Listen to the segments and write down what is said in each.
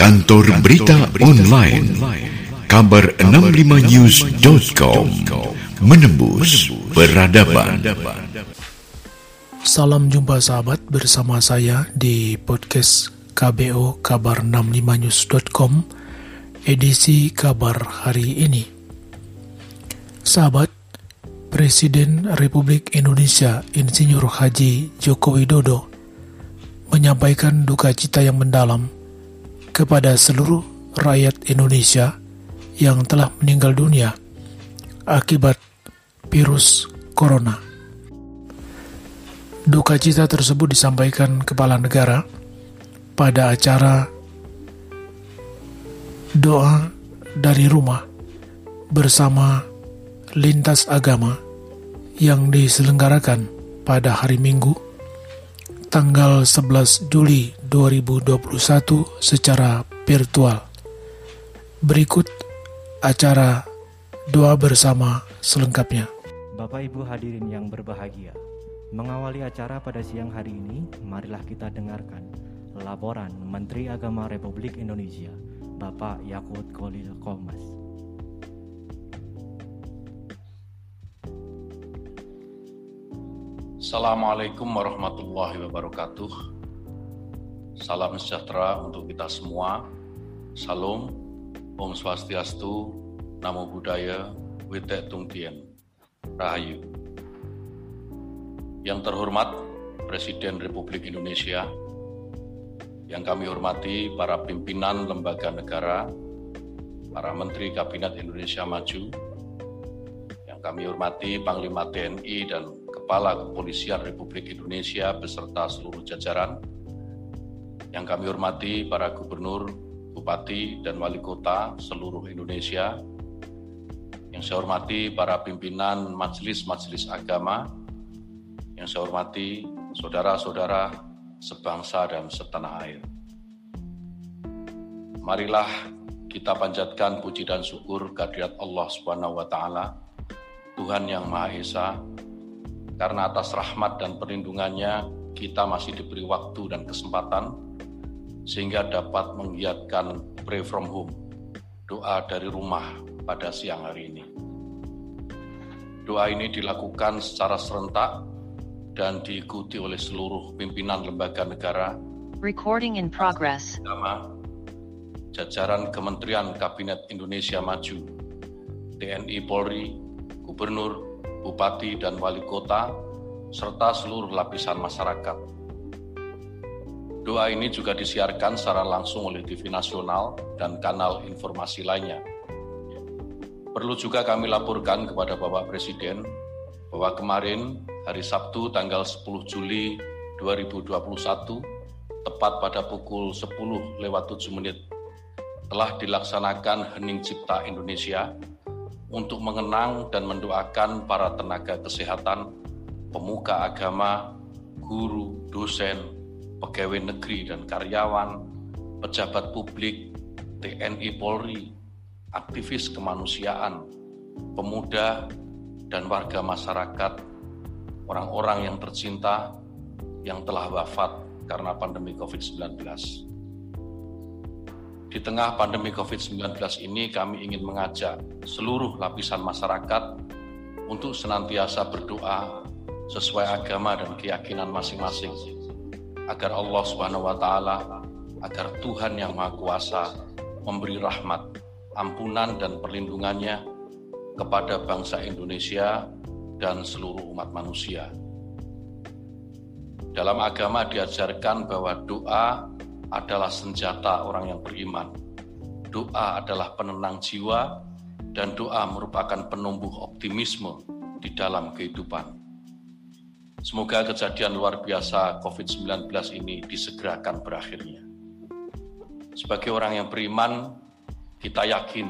Kantor Berita Online. Kabar 65news.com Menembus Peradaban. Salam jumpa sahabat bersama saya di podcast KBO Kabar 65news.com edisi kabar hari ini. Sahabat, Presiden Republik Indonesia Insinyur Haji Joko Widodo menyampaikan duka cita yang mendalam kepada seluruh rakyat Indonesia yang telah meninggal dunia akibat virus corona. Duka cita tersebut disampaikan kepala negara pada acara doa dari rumah bersama lintas agama yang diselenggarakan pada hari Minggu tanggal 11 Juli 2021 secara virtual. Berikut acara doa bersama selengkapnya. Bapak Ibu hadirin yang berbahagia, mengawali acara pada siang hari ini, marilah kita dengarkan laporan Menteri Agama Republik Indonesia, Bapak Yakut Kolil Komas. Assalamualaikum warahmatullahi wabarakatuh. Salam sejahtera untuk kita semua. Salam, Om Swastiastu, Namo Buddhaya, Witek Tungtien, Rahayu. Yang terhormat Presiden Republik Indonesia, yang kami hormati para pimpinan lembaga negara, para Menteri Kabinet Indonesia Maju, yang kami hormati Panglima TNI dan Kepala Kepolisian Republik Indonesia beserta seluruh jajaran, yang kami hormati para gubernur, bupati, dan wali kota seluruh Indonesia, yang saya hormati para pimpinan majelis-majelis agama, yang saya hormati saudara-saudara sebangsa dan setanah air. Marilah kita panjatkan puji dan syukur kehadirat Allah Subhanahu wa Tuhan yang Maha Esa, karena atas rahmat dan perlindungannya kita masih diberi waktu dan kesempatan sehingga dapat menggiatkan pray from home, doa dari rumah pada siang hari ini. Doa ini dilakukan secara serentak dan diikuti oleh seluruh pimpinan lembaga negara, Recording in progress. agama, jajaran Kementerian Kabinet Indonesia Maju, TNI Polri, Gubernur, bupati dan wali kota, serta seluruh lapisan masyarakat. Doa ini juga disiarkan secara langsung oleh TV nasional dan kanal informasi lainnya. Perlu juga kami laporkan kepada Bapak Presiden bahwa kemarin hari Sabtu tanggal 10 Juli 2021 tepat pada pukul 10 lewat 7 menit telah dilaksanakan Hening Cipta Indonesia untuk mengenang dan mendoakan para tenaga kesehatan, pemuka agama, guru, dosen, pegawai negeri dan karyawan, pejabat publik, TNI Polri, aktivis kemanusiaan, pemuda, dan warga masyarakat, orang-orang yang tercinta yang telah wafat karena pandemi COVID-19. Di tengah pandemi COVID-19 ini, kami ingin mengajak seluruh lapisan masyarakat untuk senantiasa berdoa sesuai agama dan keyakinan masing-masing, agar Allah Subhanahu wa Ta'ala, agar Tuhan yang Maha Kuasa memberi rahmat, ampunan, dan perlindungannya kepada bangsa Indonesia dan seluruh umat manusia. Dalam agama diajarkan bahwa doa adalah senjata orang yang beriman. Doa adalah penenang jiwa dan doa merupakan penumbuh optimisme di dalam kehidupan. Semoga kejadian luar biasa COVID-19 ini disegerakan berakhirnya. Sebagai orang yang beriman, kita yakin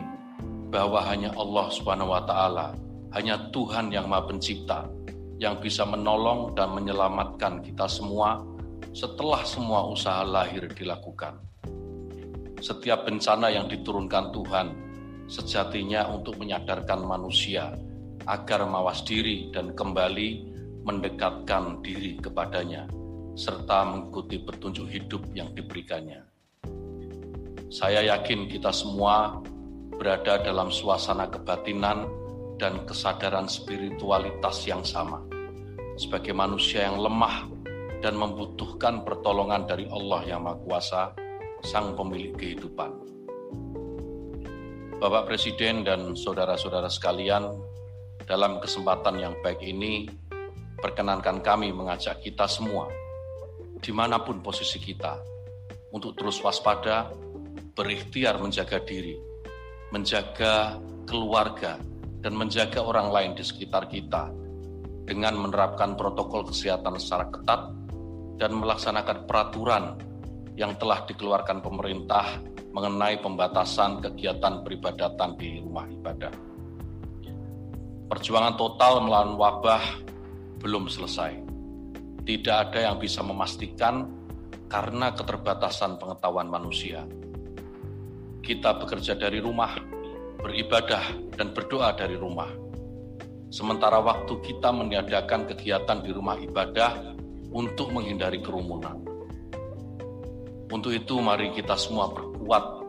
bahwa hanya Allah Subhanahu wa taala, hanya Tuhan yang Maha Pencipta yang bisa menolong dan menyelamatkan kita semua setelah semua usaha lahir dilakukan. Setiap bencana yang diturunkan Tuhan sejatinya untuk menyadarkan manusia agar mawas diri dan kembali mendekatkan diri kepadanya serta mengikuti petunjuk hidup yang diberikannya. Saya yakin kita semua berada dalam suasana kebatinan dan kesadaran spiritualitas yang sama. Sebagai manusia yang lemah dan membutuhkan pertolongan dari Allah yang Maha Kuasa, Sang Pemilik Kehidupan. Bapak Presiden dan saudara-saudara sekalian, dalam kesempatan yang baik ini, perkenankan kami mengajak kita semua, di mana pun posisi kita, untuk terus waspada, berikhtiar menjaga diri, menjaga keluarga, dan menjaga orang lain di sekitar kita dengan menerapkan protokol kesehatan secara ketat dan melaksanakan peraturan yang telah dikeluarkan pemerintah mengenai pembatasan kegiatan peribadatan di rumah ibadah. Perjuangan total melawan wabah belum selesai. Tidak ada yang bisa memastikan karena keterbatasan pengetahuan manusia. Kita bekerja dari rumah, beribadah, dan berdoa dari rumah. Sementara waktu kita meniadakan kegiatan di rumah ibadah untuk menghindari kerumunan. Untuk itu mari kita semua perkuat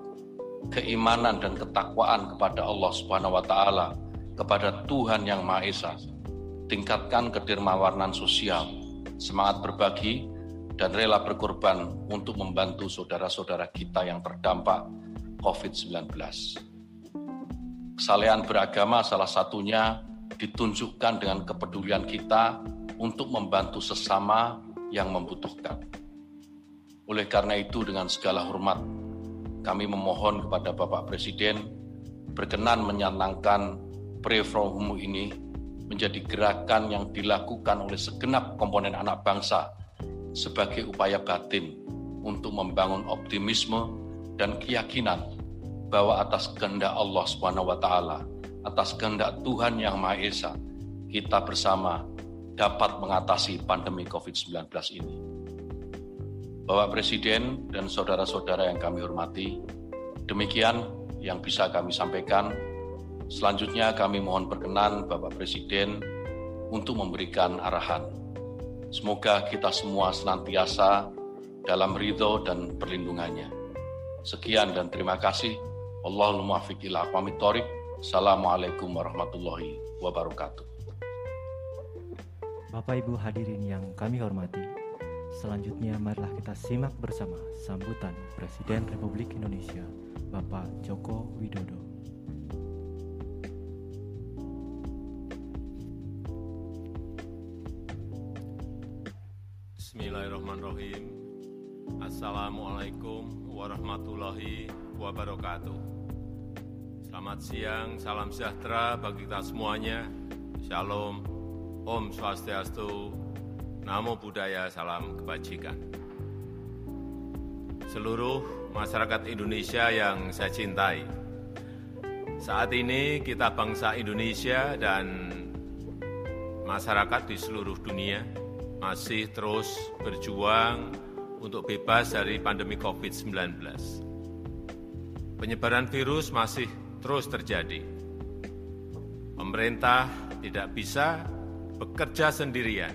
keimanan dan ketakwaan kepada Allah Subhanahu wa taala, kepada Tuhan yang Maha Esa. Tingkatkan kedermawanan sosial, semangat berbagi dan rela berkorban untuk membantu saudara-saudara kita yang terdampak COVID-19. Kesalehan beragama salah satunya ditunjukkan dengan kepedulian kita untuk membantu sesama yang membutuhkan. Oleh karena itu, dengan segala hormat, kami memohon kepada Bapak Presiden berkenan menyanangkan Pre-From ini menjadi gerakan yang dilakukan oleh segenap komponen anak bangsa sebagai upaya batin untuk membangun optimisme dan keyakinan bahwa atas kehendak Allah taala, atas kehendak Tuhan yang Maha Esa, kita bersama dapat mengatasi pandemi COVID-19 ini. Bapak Presiden dan saudara-saudara yang kami hormati, demikian yang bisa kami sampaikan. Selanjutnya kami mohon perkenan Bapak Presiden untuk memberikan arahan. Semoga kita semua senantiasa dalam ridho dan perlindungannya. Sekian dan terima kasih. Allahumma ila Assalamualaikum warahmatullahi wabarakatuh. Bapak Ibu hadirin yang kami hormati, selanjutnya marilah kita simak bersama sambutan Presiden Republik Indonesia, Bapak Joko Widodo. Bismillahirrahmanirrahim. Assalamualaikum warahmatullahi wabarakatuh. Selamat siang, salam sejahtera bagi kita semuanya. Shalom, Om Swastiastu, Namo Buddhaya, Salam Kebajikan. Seluruh masyarakat Indonesia yang saya cintai, saat ini kita bangsa Indonesia dan masyarakat di seluruh dunia masih terus berjuang untuk bebas dari pandemi COVID-19. Penyebaran virus masih terus terjadi. Pemerintah tidak bisa bekerja sendirian,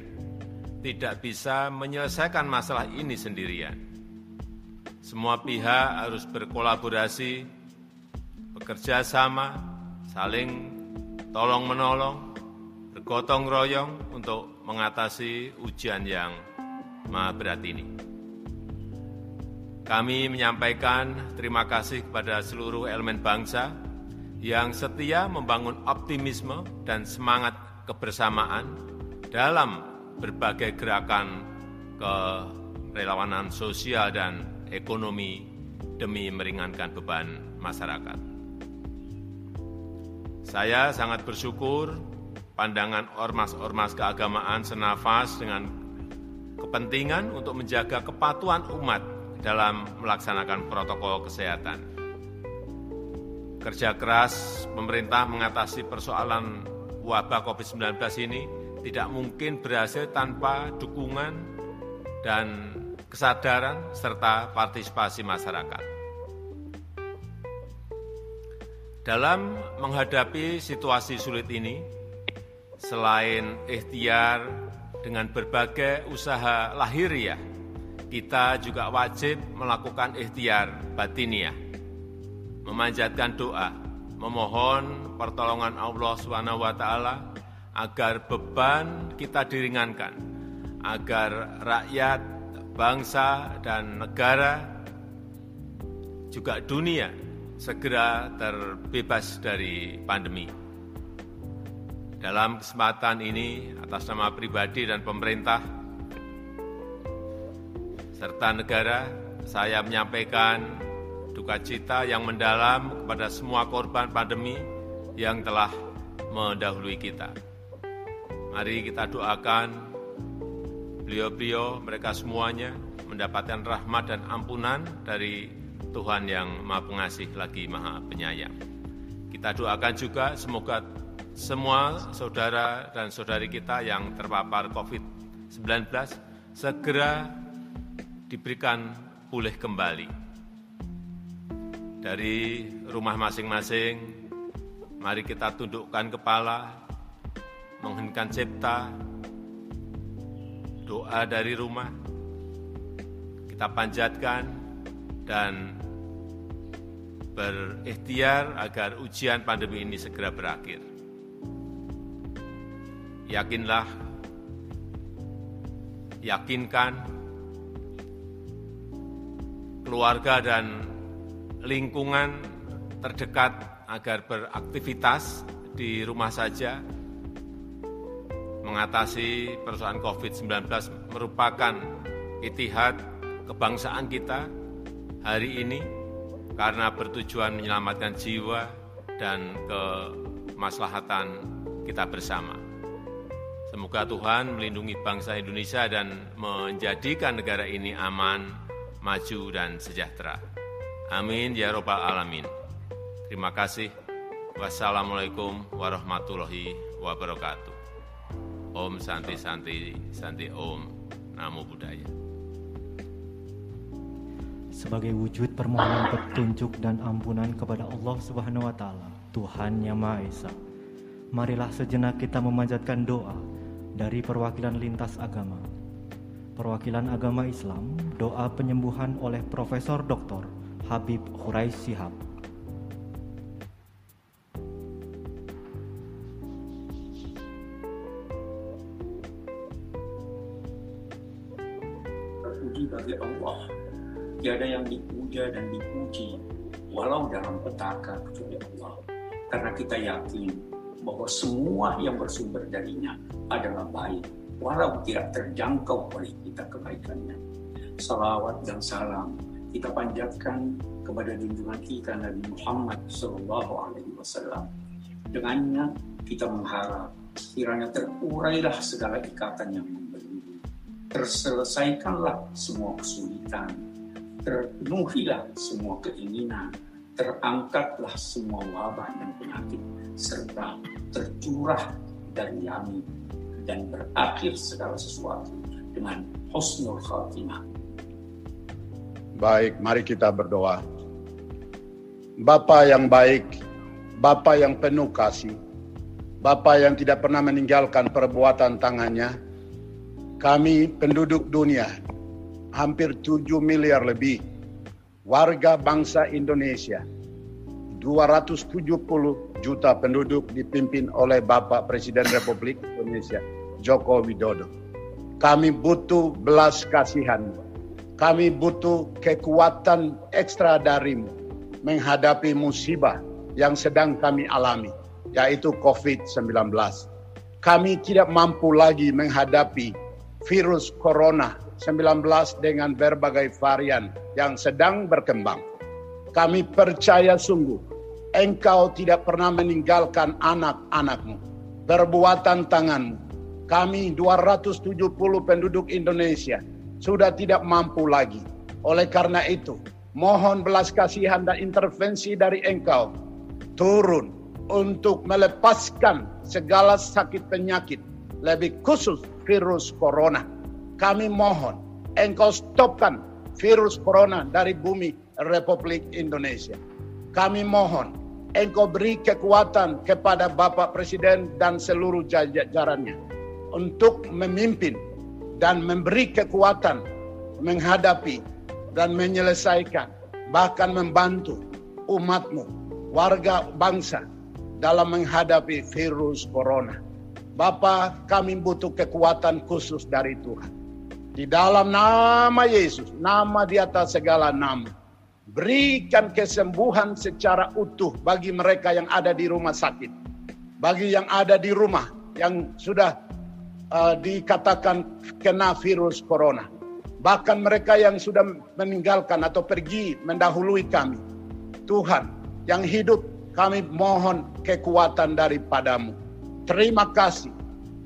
tidak bisa menyelesaikan masalah ini sendirian. Semua pihak harus berkolaborasi, bekerja sama, saling tolong-menolong, bergotong royong untuk mengatasi ujian yang maha berat ini. Kami menyampaikan terima kasih kepada seluruh elemen bangsa yang setia membangun optimisme dan semangat kebersamaan dalam berbagai gerakan kerelawanan sosial dan ekonomi demi meringankan beban masyarakat. Saya sangat bersyukur pandangan ormas-ormas keagamaan senafas dengan kepentingan untuk menjaga kepatuhan umat dalam melaksanakan protokol kesehatan. Kerja keras pemerintah mengatasi persoalan wabah COVID-19 ini tidak mungkin berhasil tanpa dukungan dan kesadaran serta partisipasi masyarakat. Dalam menghadapi situasi sulit ini, selain ikhtiar dengan berbagai usaha lahiriah, kita juga wajib melakukan ikhtiar batiniah memanjatkan doa, memohon pertolongan Allah taala agar beban kita diringankan, agar rakyat, bangsa dan negara juga dunia segera terbebas dari pandemi. Dalam kesempatan ini, atas nama pribadi dan pemerintah, serta negara, saya menyampaikan duka cita yang mendalam kepada semua korban pandemi yang telah mendahului kita. Mari kita doakan beliau-beliau, mereka semuanya mendapatkan rahmat dan ampunan dari Tuhan yang Maha Pengasih lagi Maha Penyayang. Kita doakan juga semoga semua saudara dan saudari kita yang terpapar COVID-19 segera diberikan pulih kembali. Dari rumah masing-masing, mari kita tundukkan kepala, mengheningkan cipta, doa dari rumah, kita panjatkan dan berikhtiar agar ujian pandemi ini segera berakhir. Yakinlah, yakinkan keluarga dan lingkungan terdekat agar beraktivitas di rumah saja mengatasi persoalan COVID-19 merupakan itihad kebangsaan kita hari ini karena bertujuan menyelamatkan jiwa dan kemaslahatan kita bersama. Semoga Tuhan melindungi bangsa Indonesia dan menjadikan negara ini aman, maju, dan sejahtera. Amin ya Robbal 'Alamin. Terima kasih. Wassalamualaikum warahmatullahi wabarakatuh. Om Santi Santi Santi Om Namo Buddhaya. Sebagai wujud permohonan petunjuk dan ampunan kepada Allah Subhanahu wa taala, Tuhan yang Maha Esa. Marilah sejenak kita memanjatkan doa dari perwakilan lintas agama perwakilan agama Islam, doa penyembuhan oleh Profesor Dr. Habib Hurais Sihab. Tiada yang dipuja dan dipuji, walau dalam petaka kecuali Allah. Karena kita yakin bahwa semua yang bersumber darinya adalah baik walau tidak terjangkau oleh kita kebaikannya. Salawat dan salam kita panjatkan kepada junjungan kita Nabi Muhammad Sallallahu Alaihi Wasallam. Dengannya kita mengharap kiranya terurailah segala ikatan yang membelenggu, terselesaikanlah semua kesulitan, terpenuhilah semua keinginan, terangkatlah semua wabah dan penyakit, serta tercurah dari yamin dan berakhir segala sesuatu dengan husnul khatimah. Baik, mari kita berdoa. Bapa yang baik, Bapa yang penuh kasih, Bapa yang tidak pernah meninggalkan perbuatan tangannya, kami penduduk dunia, hampir 7 miliar lebih, warga bangsa Indonesia, 270 juta penduduk dipimpin oleh Bapak Presiden Republik Indonesia Joko Widodo. Kami butuh belas kasihan. Kami butuh kekuatan ekstra darimu menghadapi musibah yang sedang kami alami, yaitu COVID-19. Kami tidak mampu lagi menghadapi virus corona 19 dengan berbagai varian yang sedang berkembang. Kami percaya sungguh engkau tidak pernah meninggalkan anak-anakmu. Perbuatan tanganmu. Kami 270 penduduk Indonesia sudah tidak mampu lagi. Oleh karena itu, mohon belas kasihan dan intervensi dari engkau turun untuk melepaskan segala sakit penyakit, lebih khusus virus corona. Kami mohon engkau stopkan virus corona dari bumi Republik Indonesia. Kami mohon engkau beri kekuatan kepada Bapak Presiden dan seluruh jajarannya untuk memimpin dan memberi kekuatan menghadapi dan menyelesaikan bahkan membantu umatmu, warga bangsa dalam menghadapi virus corona. Bapa, kami butuh kekuatan khusus dari Tuhan. Di dalam nama Yesus, nama di atas segala nama. Berikan kesembuhan secara utuh bagi mereka yang ada di rumah sakit. Bagi yang ada di rumah yang sudah uh, dikatakan kena virus corona. Bahkan mereka yang sudah meninggalkan atau pergi mendahului kami. Tuhan yang hidup kami mohon kekuatan daripadamu. Terima kasih.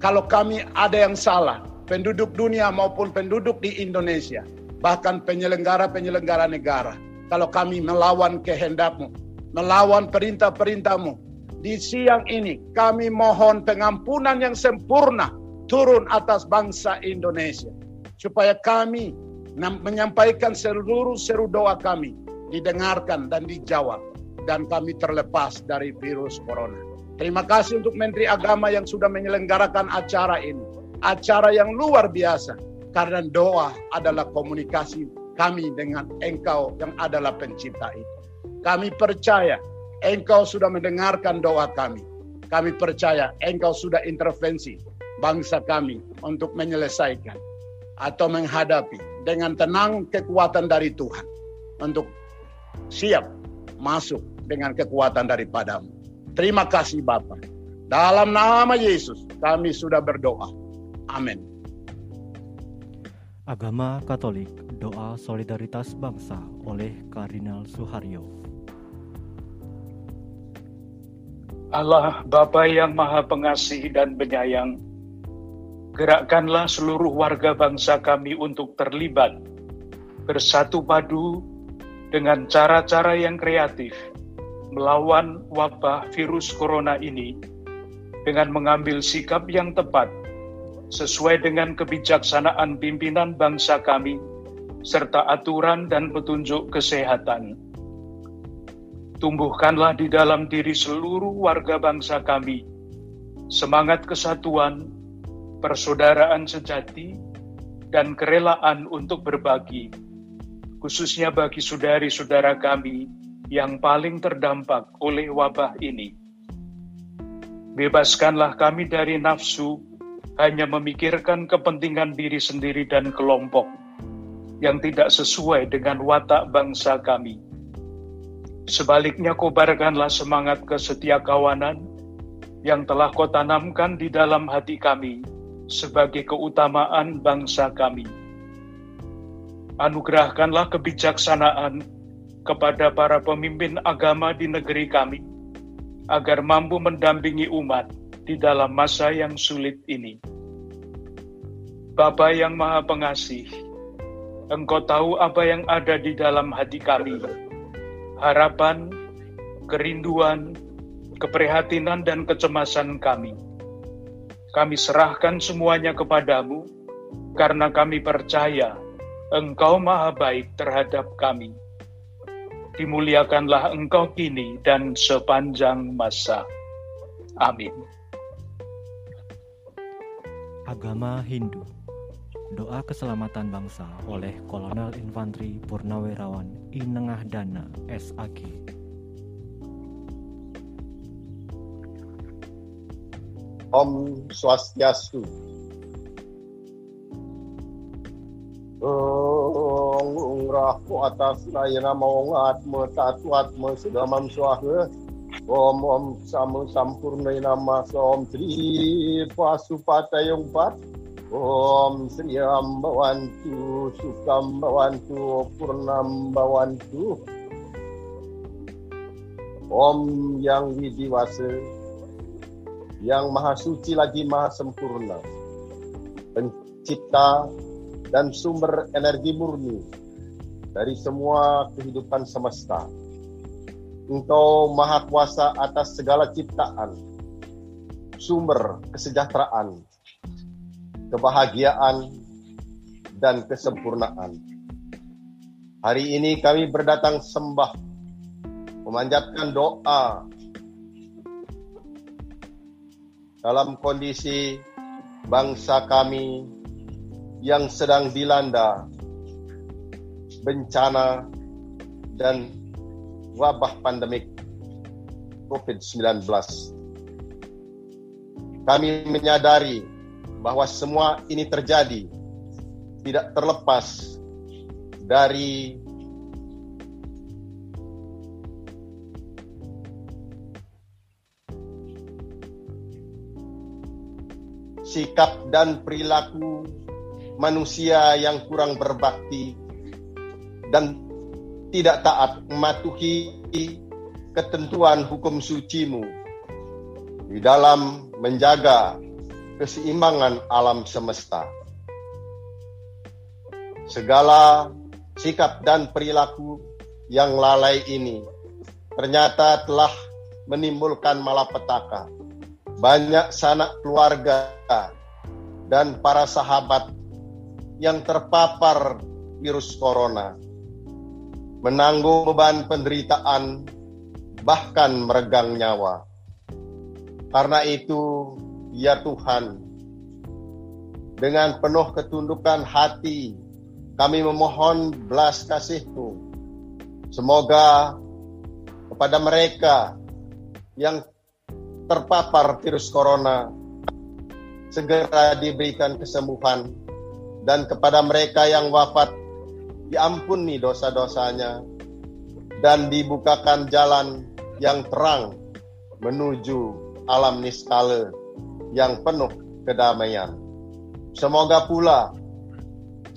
Kalau kami ada yang salah, penduduk dunia maupun penduduk di Indonesia, bahkan penyelenggara-penyelenggara negara, kalau kami melawan kehendakmu, melawan perintah-perintahmu, di siang ini kami mohon pengampunan yang sempurna turun atas bangsa Indonesia. Supaya kami menyampaikan seluruh seru doa kami didengarkan dan dijawab dan kami terlepas dari virus corona. Terima kasih untuk Menteri Agama yang sudah menyelenggarakan acara ini. Acara yang luar biasa karena doa adalah komunikasi kami dengan Engkau yang adalah pencipta itu. Kami percaya Engkau sudah mendengarkan doa kami. Kami percaya Engkau sudah intervensi bangsa kami untuk menyelesaikan atau menghadapi dengan tenang kekuatan dari Tuhan untuk siap masuk dengan kekuatan daripadamu. Terima kasih Bapa. Dalam nama Yesus kami sudah berdoa. Amin. Agama Katolik, doa solidaritas bangsa oleh Kardinal Suharyo. Allah Bapa yang Maha Pengasih dan Penyayang, gerakkanlah seluruh warga bangsa kami untuk terlibat, bersatu padu dengan cara-cara yang kreatif melawan wabah virus corona ini dengan mengambil sikap yang tepat sesuai dengan kebijaksanaan pimpinan bangsa kami serta aturan dan petunjuk kesehatan. Tumbuhkanlah di dalam diri seluruh warga bangsa kami semangat kesatuan, persaudaraan sejati, dan kerelaan untuk berbagi khususnya bagi saudari-saudara kami yang paling terdampak oleh wabah ini. Bebaskanlah kami dari nafsu hanya memikirkan kepentingan diri sendiri dan kelompok yang tidak sesuai dengan watak bangsa kami. Sebaliknya kobarkanlah semangat kesetiakawanan yang telah kau tanamkan di dalam hati kami sebagai keutamaan bangsa kami anugerahkanlah kebijaksanaan kepada para pemimpin agama di negeri kami, agar mampu mendampingi umat di dalam masa yang sulit ini. Bapa yang Maha Pengasih, Engkau tahu apa yang ada di dalam hati kami, harapan, kerinduan, keprihatinan, dan kecemasan kami. Kami serahkan semuanya kepadamu, karena kami percaya Engkau maha baik terhadap kami. Dimuliakanlah Engkau kini dan sepanjang masa. Amin. Agama Hindu. Doa Keselamatan Bangsa oleh Kolonel Infanteri Purnawirawan Inengah Dana SAG Om Swastiastu. Rahku atas layana maungat metatuat mesedamam Om Om Samu Sampurna Nama Om Sri Pasupatayong Pat Om Sri Ambawantu Sukam Bawantu Purnam Bawantu Om yang widiwasa yang maha suci lagi maha sempurna pencipta dan sumber energi murni dari semua kehidupan semesta. Engkau maha kuasa atas segala ciptaan, sumber kesejahteraan, kebahagiaan, dan kesempurnaan. Hari ini kami berdatang sembah, memanjatkan doa dalam kondisi bangsa kami yang sedang dilanda bencana dan wabah pandemik COVID-19. Kami menyadari bahwa semua ini terjadi tidak terlepas dari sikap dan perilaku manusia yang kurang berbakti dan tidak taat mematuhi ketentuan hukum sucimu di dalam menjaga keseimbangan alam semesta. Segala sikap dan perilaku yang lalai ini ternyata telah menimbulkan malapetaka. Banyak sanak keluarga dan para sahabat yang terpapar virus corona menanggung beban penderitaan bahkan meregang nyawa. Karena itu, ya Tuhan, dengan penuh ketundukan hati, kami memohon belas kasih-Mu. Semoga kepada mereka yang terpapar virus corona segera diberikan kesembuhan dan kepada mereka yang wafat diampuni dosa-dosanya dan dibukakan jalan yang terang menuju alam niskala yang penuh kedamaian. Semoga pula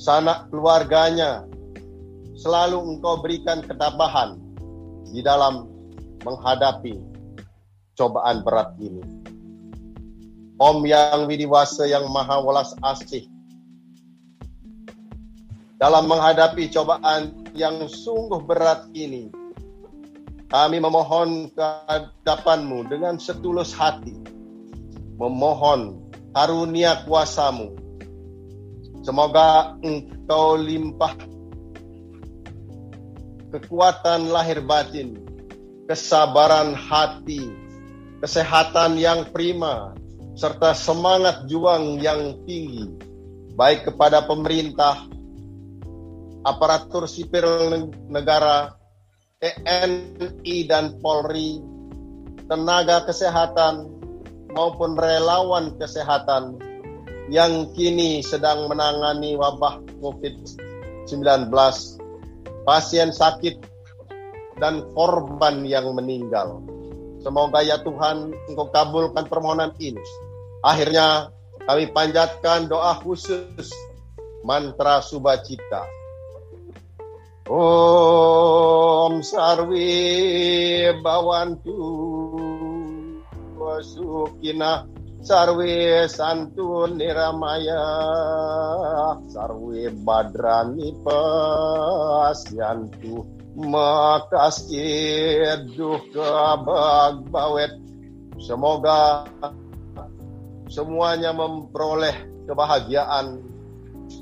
sanak keluarganya selalu engkau berikan ketabahan di dalam menghadapi cobaan berat ini. Om yang widiwasa yang maha welas asih dalam menghadapi cobaan yang sungguh berat ini, kami memohon kehadapanmu dengan setulus hati, memohon karunia kuasamu. Semoga engkau limpah kekuatan lahir batin, kesabaran hati, kesehatan yang prima, serta semangat juang yang tinggi, baik kepada pemerintah, aparatur sipil negara, TNI dan Polri, tenaga kesehatan maupun relawan kesehatan yang kini sedang menangani wabah COVID-19, pasien sakit, dan korban yang meninggal. Semoga ya Tuhan Engkau kabulkan permohonan ini. Akhirnya kami panjatkan doa khusus mantra subacita. Om sarwi bawantu wasukina. Sarwe santun niramaya sarwe badrani pasyantu. Makas duh kabag bawet. Semoga semuanya memperoleh kebahagiaan.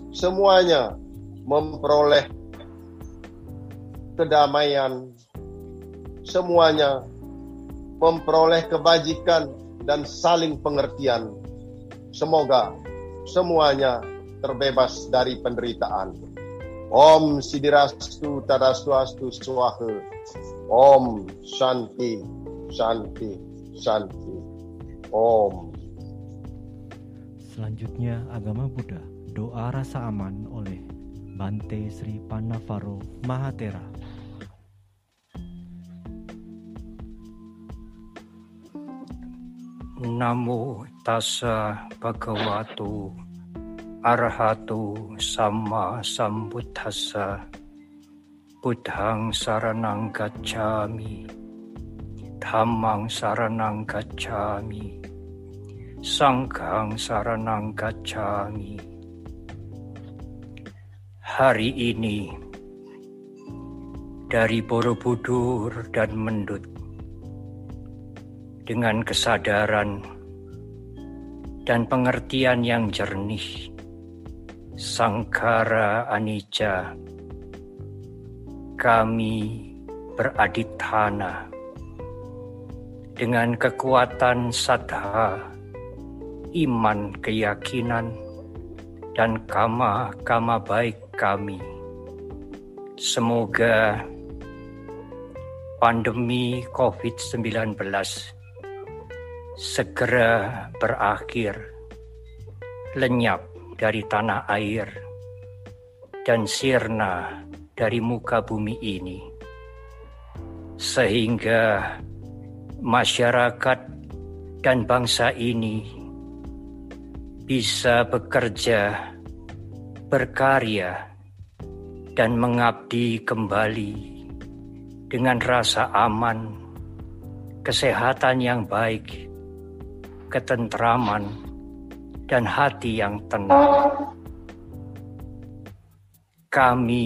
Semuanya memperoleh kedamaian, semuanya memperoleh kebajikan dan saling pengertian. Semoga semuanya terbebas dari penderitaan. Om Sidirastu Tadaswastu Swaha. Om Shanti, Shanti, Shanti. Om. Selanjutnya agama Buddha, doa rasa aman oleh Bante Sri Panavaro Mahatera. Namo tassa bhagavato arahato sama sambuddhassa. Buddhang saranang gacchami. Dhammang saranang gacchami. Sanghang saranang gacchami. Hari ini dari Borobudur dan Mendut dengan kesadaran dan pengertian yang jernih. Sangkara Anicca, kami beradithana dengan kekuatan sadha, iman keyakinan, dan kama-kama baik kami. Semoga pandemi COVID-19 segera berakhir, lenyap dari tanah air, dan sirna dari muka bumi ini, sehingga masyarakat dan bangsa ini bisa bekerja, berkarya, dan mengabdi kembali dengan rasa aman, kesehatan yang baik, ketentraman, dan hati yang tenang. Kami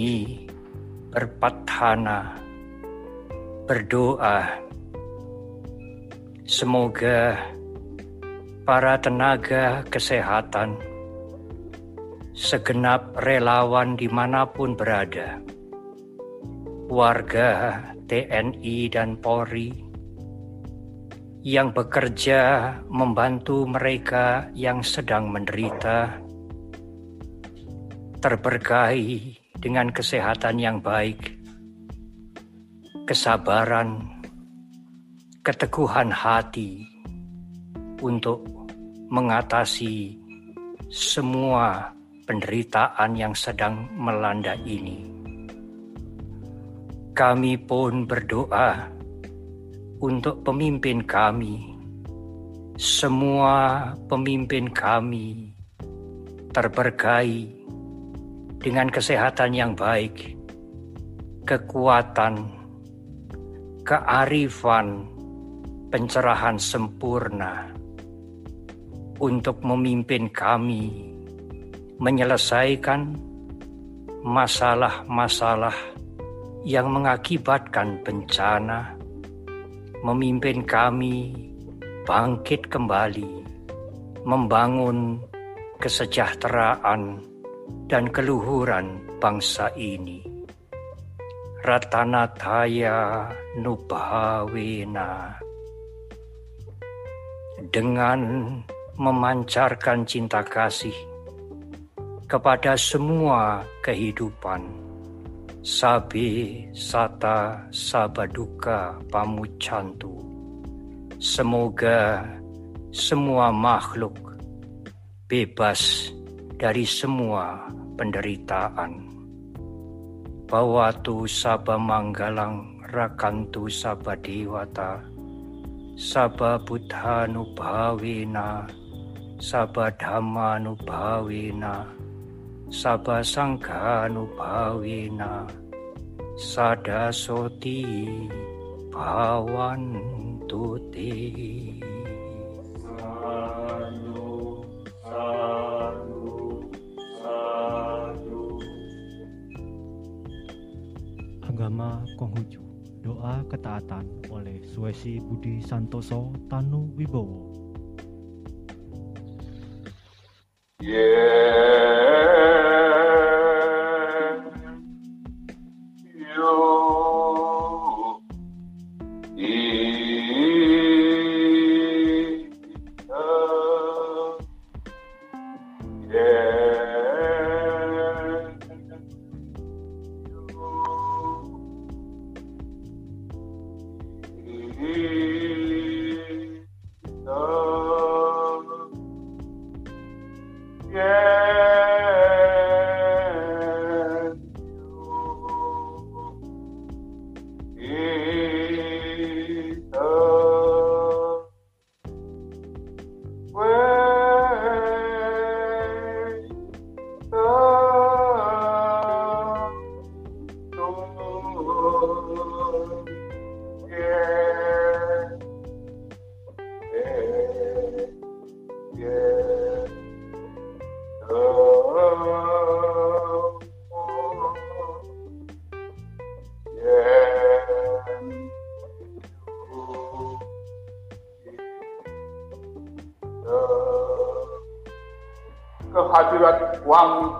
berpatana, berdoa, semoga para tenaga kesehatan, segenap relawan di mana pun berada, warga TNI dan Polri yang bekerja membantu mereka yang sedang menderita, terberkahi dengan kesehatan yang baik, kesabaran, keteguhan hati untuk mengatasi semua penderitaan yang sedang melanda ini. Kami pun berdoa untuk pemimpin kami. Semua pemimpin kami terberkahi dengan kesehatan yang baik, kekuatan, kearifan, pencerahan sempurna untuk memimpin kami menyelesaikan masalah-masalah yang mengakibatkan bencana, memimpin kami bangkit kembali, membangun kesejahteraan dan keluhuran bangsa ini. Ratanataya Nubhawena dengan memancarkan cinta kasih kepada semua kehidupan Sabi Sata Sabaduka Pamucantu. Semoga semua makhluk bebas dari semua penderitaan. Bawatu Saba Manggalang Rakantu Saba Dewata Saba Buddha Nubhawena Saba Dhamma Nubhawena Saba Sangha Nubhawena Sadasoti Bhavantu Te Sadu, sadu, sadu. Agama Konghucu Doa Ketaatan oleh Suesi Budi Santoso Tanu Wibowo Yeah.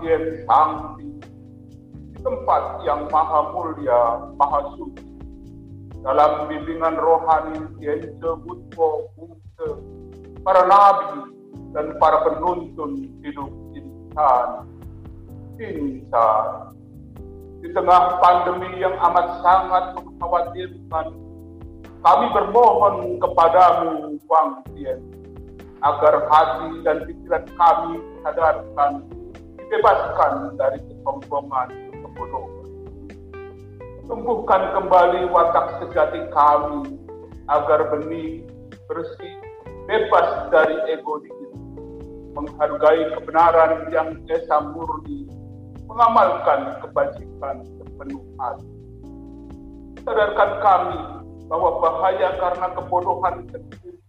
Tian Shang di tempat yang maha mulia, maha suci. Dalam bimbingan rohani yang disebut Buddha, para nabi dan para penuntun hidup insan. Insan. Di tengah pandemi yang amat sangat mengkhawatirkan Kami bermohon kepadamu, Wang Tien, agar hati dan pikiran kami sadarkan, dibebaskan dari kesombongan kebodohan. Tumbuhkan kembali watak sejati kami agar benih, bersih, bebas dari ego menghargai kebenaran yang esa murni, mengamalkan kebajikan sepenuh hati. Sadarkan kami bahwa bahaya karena kebodohan kecil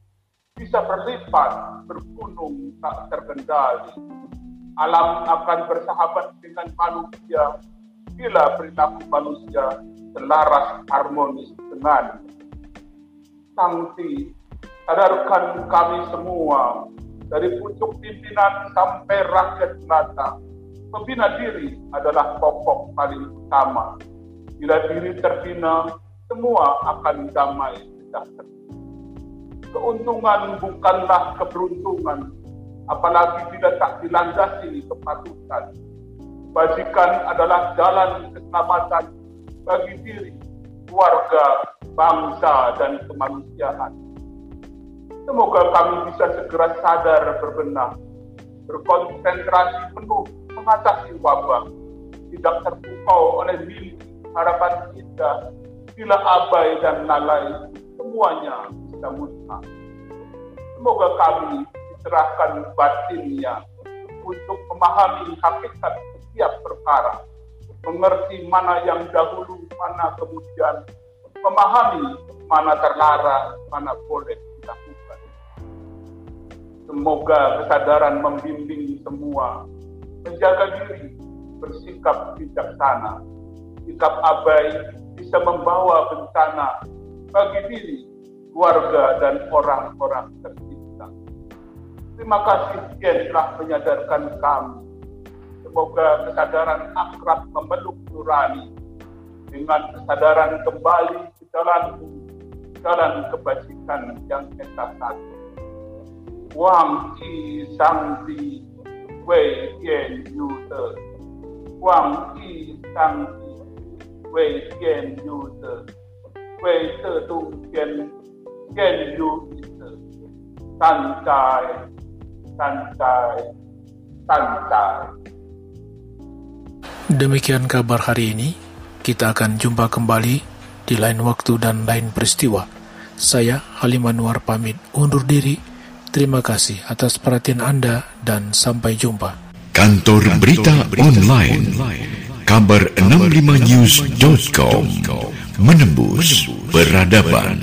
bisa berlipat, bergunung, tak terkendali. Alam akan bersahabat dengan manusia bila perilaku manusia selaras harmonis dengan Sangti, sadarkan kami semua dari pucuk pimpinan sampai rakyat jelata. Pembina diri adalah pokok paling utama. Bila diri terbina, semua akan damai sejahtera. Keuntungan bukanlah keberuntungan, apalagi bila tak dilandasi kepatutan Bajikan adalah jalan keselamatan bagi diri, keluarga, bangsa, dan kemanusiaan. Semoga kami bisa segera sadar berbenah, berkonsentrasi penuh mengatasi wabah, tidak terpukau oleh mimpi harapan kita, bila abai dan lalai, semuanya bisa musnah. Semoga kami diserahkan batinnya untuk memahami hakikat setiap perkara, mengerti mana yang dahulu, mana kemudian, memahami mana terlarang, mana boleh dilakukan. Semoga kesadaran membimbing semua, menjaga diri, bersikap bijaksana. Sikap abai bisa membawa bencana bagi diri, keluarga, dan orang-orang tercinta. Terima kasih Yen telah menyadarkan kami. Semoga kesadaran akrab memeluk nurani. Dengan kesadaran kembali ke jalan jalan kebajikan yang esa satu. Wang Yi Sang Di Wei Tian Yu De Wang Yi Sang Di Wei Tian Yu De Wei Te Dung Tian Tian Yu De San Zai San Zai San Zai Demikian kabar hari ini. Kita akan jumpa kembali di lain waktu dan lain peristiwa. Saya Halim Anwar pamit undur diri. Terima kasih atas perhatian Anda dan sampai jumpa. Kantor Berita Online Kabar 65news.com Menembus Peradaban